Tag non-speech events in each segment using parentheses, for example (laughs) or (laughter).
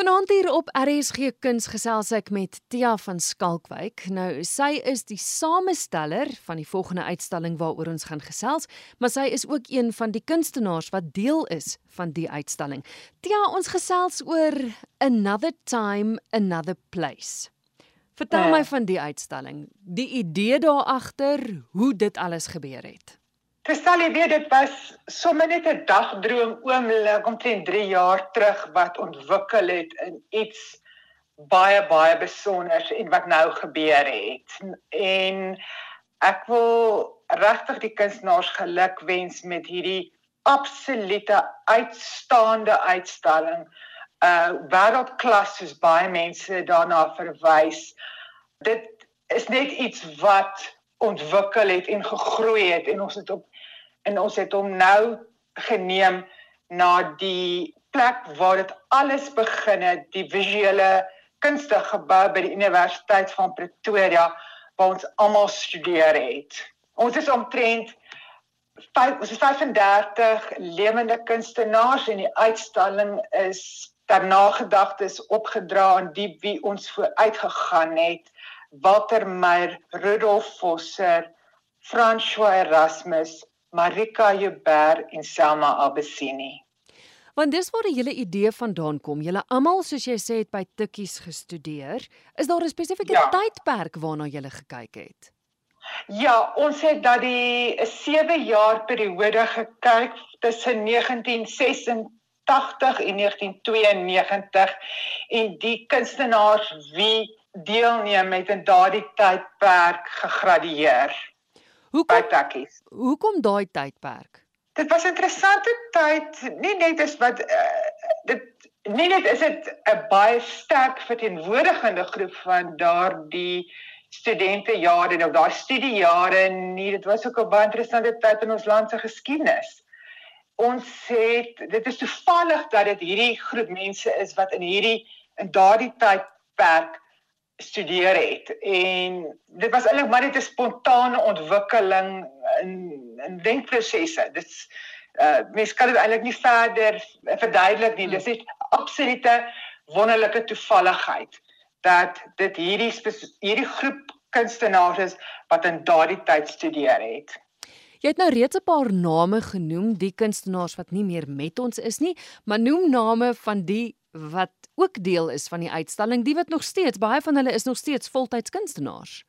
Vanaand hier op RSG Kuns gesels ek met Tia van Skalkwyk. Nou, sy is die samesteller van die volgende uitstalling waaroor ons gaan gesels, maar sy is ook een van die kunstenaars wat deel is van die uitstalling. Tia, ons gesels oor Another Time, Another Place. Vertel uh, my van die uitstalling, die idee daar agter, hoe dit alles gebeur het. Verstel jy weet dit was sommer net 'n dagdroom oomblik omtrent 3 jaar terug wat ontwikkel het in iets baie baie besonders en wat nou gebeur het. En ek wil regtig die kunstenaars geluk wens met hierdie absolute uitstaande uitstalling. Uh wêreldklas soos baie mense daarna verwys. Dit is net iets wat ontwikkel het en gegroei het en ons het op en ons het hom nou geneem na die plek waar dit alles begin het, die visuele kunste gebou by die Universiteit van Pretoria waar ons almal studeer het. Ons is omtrent 5 ons is 35 lewende kunstenaars en die uitstalling is ter nagedagtes opgedra aan die wie ons vooruit gegaan het. Walter Meyer, Rudolf Vosser, François Erasmus, Marika Jubber en Selma Abesini. Want dis waar die hele idee vandaan kom. Julle almal soos jy sê het by Tikkies gestudeer. Is daar 'n spesifieke ja. tydperk waarna jy gekyk het? Ja, ons het dat die 'n 7 jaar periode gekyk tussen 1986 en 1992 en die kunstenaars wie deelneem het in daardie tydperk gegradueer. Hoekom takkies? Hoekom daai tydperk? Dit was 'n interessante tyd, nie net is wat uh, dit nie net is dit 'n baie sterk verteenwoordigende groep van daardie studente jare en daai studiejare nie, dit was ook 'n baie interessante tyd in ons land se geskiedenis. Ons het dit is toevallig dat dit hierdie groep mense is wat in hierdie in daardie tydperk studeer het en dit was eintlik maar net 'n spontane ontwikkeling in in denkprosesse. Dit's uh mens kan dit eintlik nie verder verduidelik nie. Dis 'n absolute wonderlike toevalligheid dat dit hierdie hierdie groep kunstenaars is wat in daardie tyd studeer het. Jy het nou reeds 'n paar name genoem, die kunstenaars wat nie meer met ons is nie, maar noem name van die wat ook deel is van die uitstalling, die wat nog steeds baie van hulle is nog steeds voltyds kunstenaars.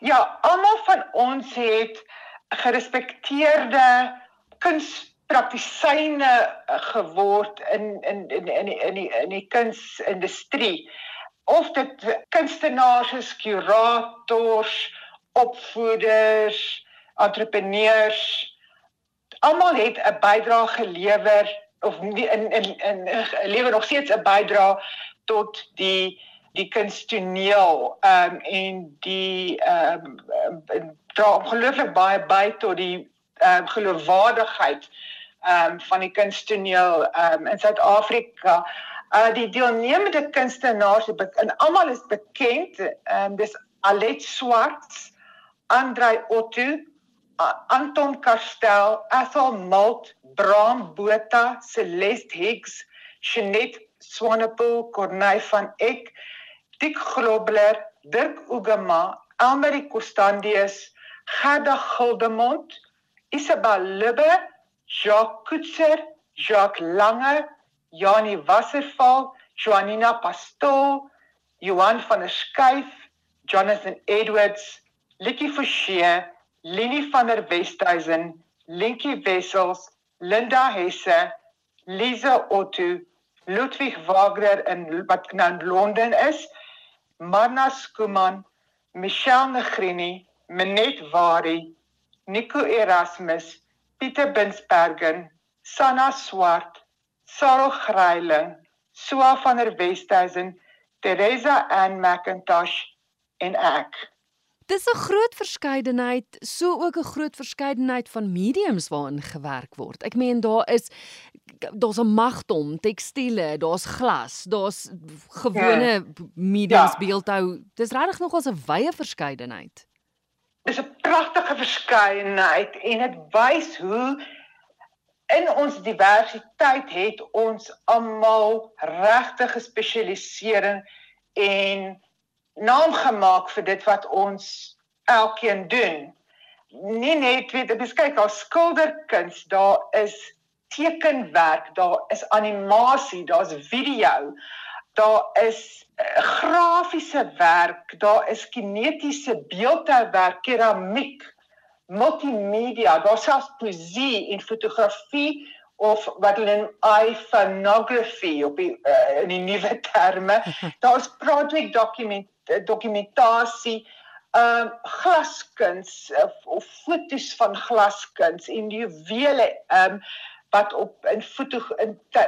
Ja, almal van ons het gerespekteerde kunspraktisyne geword in in in in die, in die, in die kunsindustrie. Of dit kunstenaars is, kurators, opvoeders, entrepreneurs, almal het 'n bydrae gelewer of in in in, in lewe nog steeds 'n bydra tot die die kunstoneel ehm um, en die ehm um, dra ongelooflik baie by tot die ehm um, geloofwaardigheid ehm um, van die kunstoneel ehm um, in Suid-Afrika. Uh die deelnemende kunstenaars en almal is bekend. Ehm um, dis Alet Swarts, Andrei Otto, Anton Kastel, Ethel Malt, Bram Botha, Celeste Higgs, Jeanette Swanepoel, Corneille van Eck, Dick Grobler, Dirk Ugema, Elmarie Costandius, Gerda Gildemond, Isabel Lubbe, Jacques Kutser, Jacques Lange, Janie Wasserval, Joanina Pastoor, Johan van der Schuyf, Jonathan Edwards, Likkie Forshey, Lini van der Westhuizen, Linkie Wessels, Linda Hesse, Lisa Otto, Ludwig Wagner in wat nou in Londen is, Marna Skuman, Michelle Negrini, Menet Wari, Nico Erasmus, Pieter Binsbergen, Sanna Swart, Sarah Greiling, Sua van der Westhuizen, Teresa Ann McIntosh en ek. Dis 'n groot verskeidenheid, so ook 'n groot verskeidenheid van mediums waarin gewerk word. Ek meen daar is daar's 'n magtom, tekstiele, daar's glas, daar's gewone ja. mediums ja. beeldhou. Dis regtig nogals 'n wye verskeidenheid. Dis 'n pragtige verskeidenheid en dit wys hoe in ons diversiteit het ons almal regte gespesialisering en naam gemaak vir dit wat ons elkeen doen. Nie net weet jy kyk daar skilderkuns, daar is tekenwerk, daar is animasie, daar's video, daar is uh, grafiese werk, daar is kinetiese beeldhouwerk, keramiek, multimedia, daar's selfs poesie en fotografie of wat hulle in iPhoneography op die uh, in die nuwe terme. (laughs) Daar's project dokument dokumentasie ehm uh, glaskuns of, of fotos van glaskuns en juwele ehm um, wat op in foto in, uh,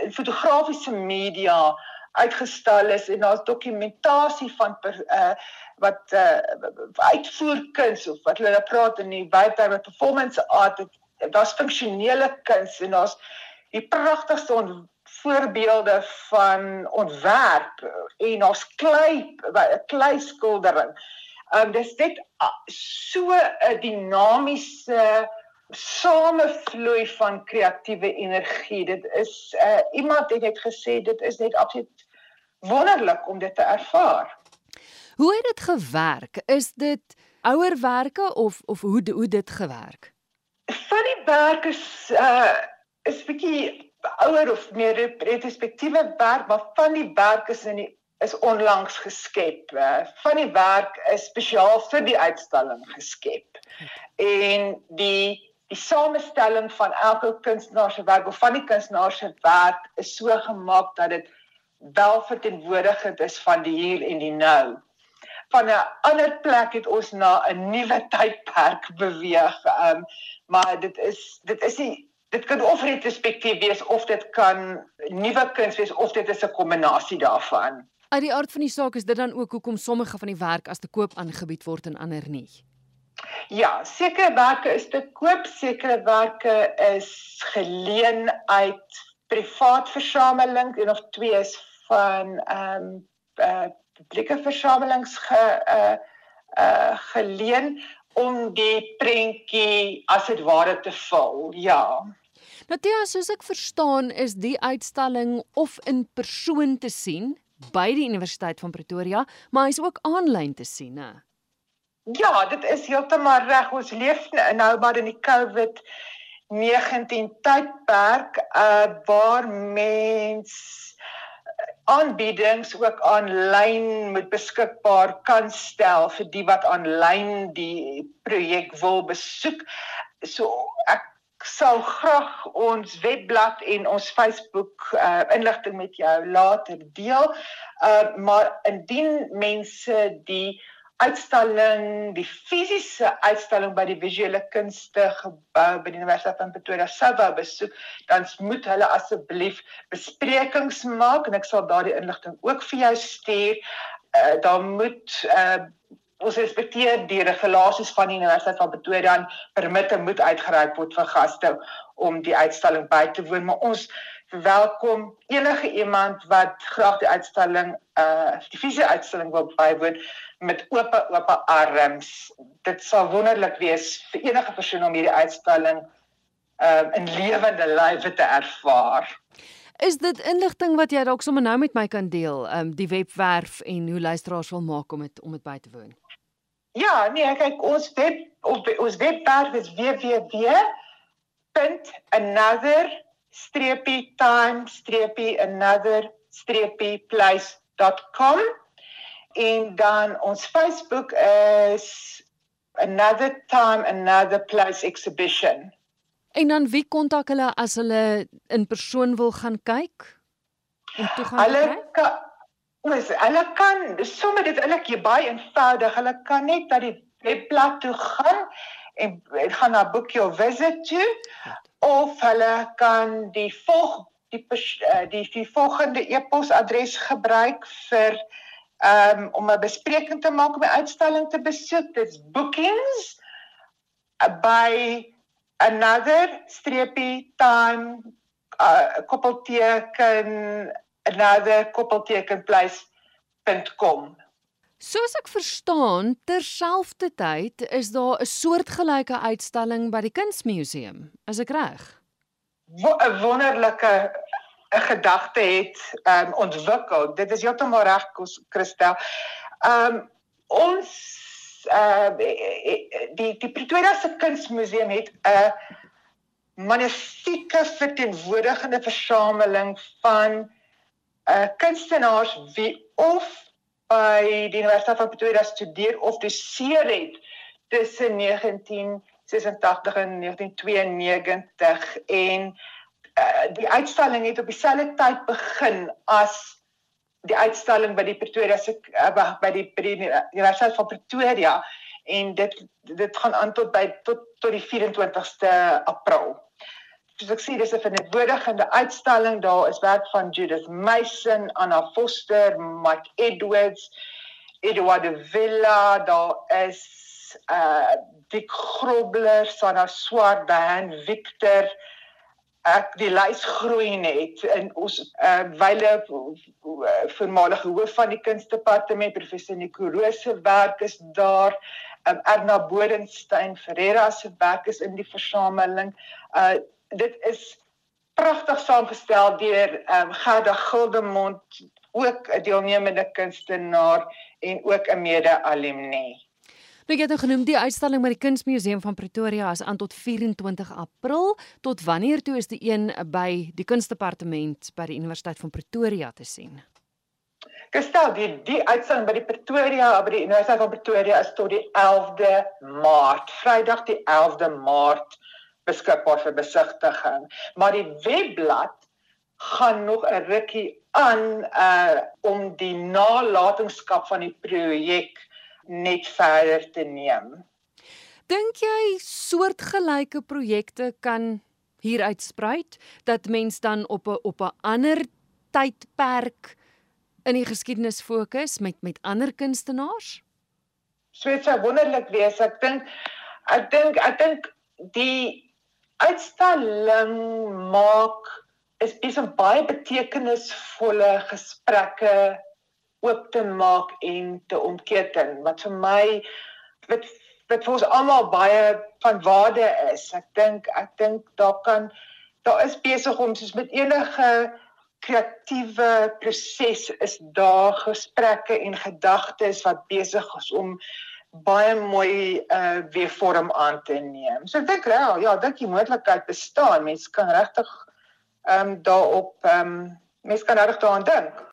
in fotografiese media uitgestal is en daar's dokumentasie van per, uh wat uh uitvoerkuns of wat hulle nou praat in die buite met performance art. Daar's funksionele kuns en daar's die pragtigste voorbeelde van ontwerp en ons klei klei skildering. Um dis dit so 'n dinamiese samevloei van kreatiewe energie. Dit is uh iemand het net gesê dit is net absoluut wonderlik om dit te ervaar. Hoe het dit gewerk? Is dit ouerwerke of of hoe hoe dit gewerk? Van die werk is uh is bietjie ouer of meer retrospektiewe werk, maar van die werk is in die is onlangs geskep. Uh, van die werk is spesiaal vir die uitstalling geskep. En die die samestelling van elke kunstenaar se werk of van die kunstenaar se werk is so gemaak dat dit wel verteenwoordigend is van die hier en die nou. Van 'n ander plek het ons na 'n nuwe tydperk beweeg. Um maar dit is dit is nie dit kan of retrospektief wees of dit kan nuwe kuns wees of dit is 'n kombinasie daarvan. Uit die aard van die saak is dit dan ook hoekom sommige van die werk as te koop aangebied word en ander nie. Ja, sekere werke is te koop, sekere werke is geleen uit privaat versameling en of twee is van ehm um, uh publieke versamelings ge uh uh geleen om die prentjie as dit ware te vul. Ja. Natia, soos ek verstaan, is die uitstalling of in persoon te sien by die Universiteit van Pretoria, maar hy's ook aanlyn te sien, né? Ja, dit is heeltemal reg. Ons leef nou maar in die COVID 19 tydperk uh waar mens aanbiedings ook aanlyn moet beskikbaar kan stel vir die wat aanlyn die projek wil besoek. So ek sal graag ons webblad en ons Facebook uh, inligting met jou later deel. Uh, maar indien mense die uitstalling, die fisiese uitstalling by die visuele kunste gebou by die Universiteit van Pretoria sou wou besoek, dan moet hulle asseblief besprekings maak en ek sal daardie inligting ook vir jou stuur. Uh, dan moet uh, ons respekteer die regulasies van die Universiteit van Pretoria en permitte moet uitgereik word vir gaste om die uitstalling by te woon. Maar ons welkom enige iemand wat graag die uitstalling uh die fisiese uitstalling wil bywoon met oop oop arms. Dit sal wonderlik wees vir enige persoon om hierdie uitstalling uh in lewende lywe te ervaar Is dit inligting wat jy dalk sommer nou met my kan deel, um die webwerf en hoe luisteraars wil maak om dit om dit by te woon? Ja, nee, kyk ons web op ons webwerf is www.another-time-another-place.com en dan ons Facebook is Another Time Another Place Exhibition. En dan wie kontak hulle as hulle in persoon wil gaan kyk? En toe gaan hulle kyk? Ons hulle kan sommer dit eintlik baie eenvoudig. Hulle kan net na die webblad toe gaan en gaan na book your visit toe of hulle kan die volg die eh, die die volgende e-posadres gebruik vir um, om 'n bespreking te maak om die uitstalling te besoek. Dit's bookings by another streepie time uh, koppelteken another koppeltekenplace.com. Soos ek verstaan, terselfdertyd is daar 'n soortgelyke uitstalling by die Kunsmuseum. Is ek reg? 'n wonderlike 'n gedagte het um ontwikkel. Dit is heeltemal reg Christel. Um ons uh die die Pretoria se Kunsmuseum het 'n magnifieke verteenwoordigende versameling van uh kunstenaars wie of by die Universiteit van Pretoria studeer of doseer het tussen 1986 en 1992 en uh, die uitstalling het op dieselfde tyd begin as die uitstalling by die Pretoria se uh, by die by die Universiteit van Pretoria en dit dit gaan aan tot by tot tot die 24ste April. Soos ek sê dis 'n verantwoordigende uitstalling. Daar is werk van Judith Mason, Anna Foster, Mike Edwards, Edward de Villa, daar is uh Dick Grobler, Sana Swart, Dan Victor, ek die lys groei net in ons uh wyle voormalige hoof van die kunstdepartement professor Nico Roos se werk is daar um, Erna Bodenstein Ferreira se werk is in die versameling. Uh dit is pragtig saamgestel deur um, Gerda Gildemond ook 'n deelnemende kunstenaar en ook 'n mede-alumni Nou jy het nou genoem die uitstalling by die Kunsmuseum van Pretoria is aan tot 24 April. Tot wanneer toe is die een by die Kunstdepartement by die Universiteit van Pretoria te sien? Gestel die die uitstalling by die Pretoria by die Universiteit van Pretoria is tot die 11de Maart, Vrydag die 11de Maart beskikbaar vir besigtiging. Maar die webblad gaan nog 'n rukkie aan uh om die nalatenskap van die projek net verder te neem. Dink jy soortgelyke projekte kan hier uitspruit dat mens dan op 'n op 'n ander tydperk in die geskiedenis fokus met met ander kunstenaars? Dit sou wonderlik wees. Ek dink ek dink ek dink die uitstalling maak is is 'n baie betekenisvolle gesprekke oop te maak en te ontketen wat vir my wat wat vir ons almal baie van waarde is. Ek dink ek dink daar kan daar is besig om soos met enige kreatiewe proses is daar gesprekke en gedagtes wat besig is om baie mooi uh weer vorm aan te neem. So ek dink ja, ja, dink die moontlikheid bestaan. Mense kan regtig ehm um, daarop ehm um, mense kan regtig daaraan dink.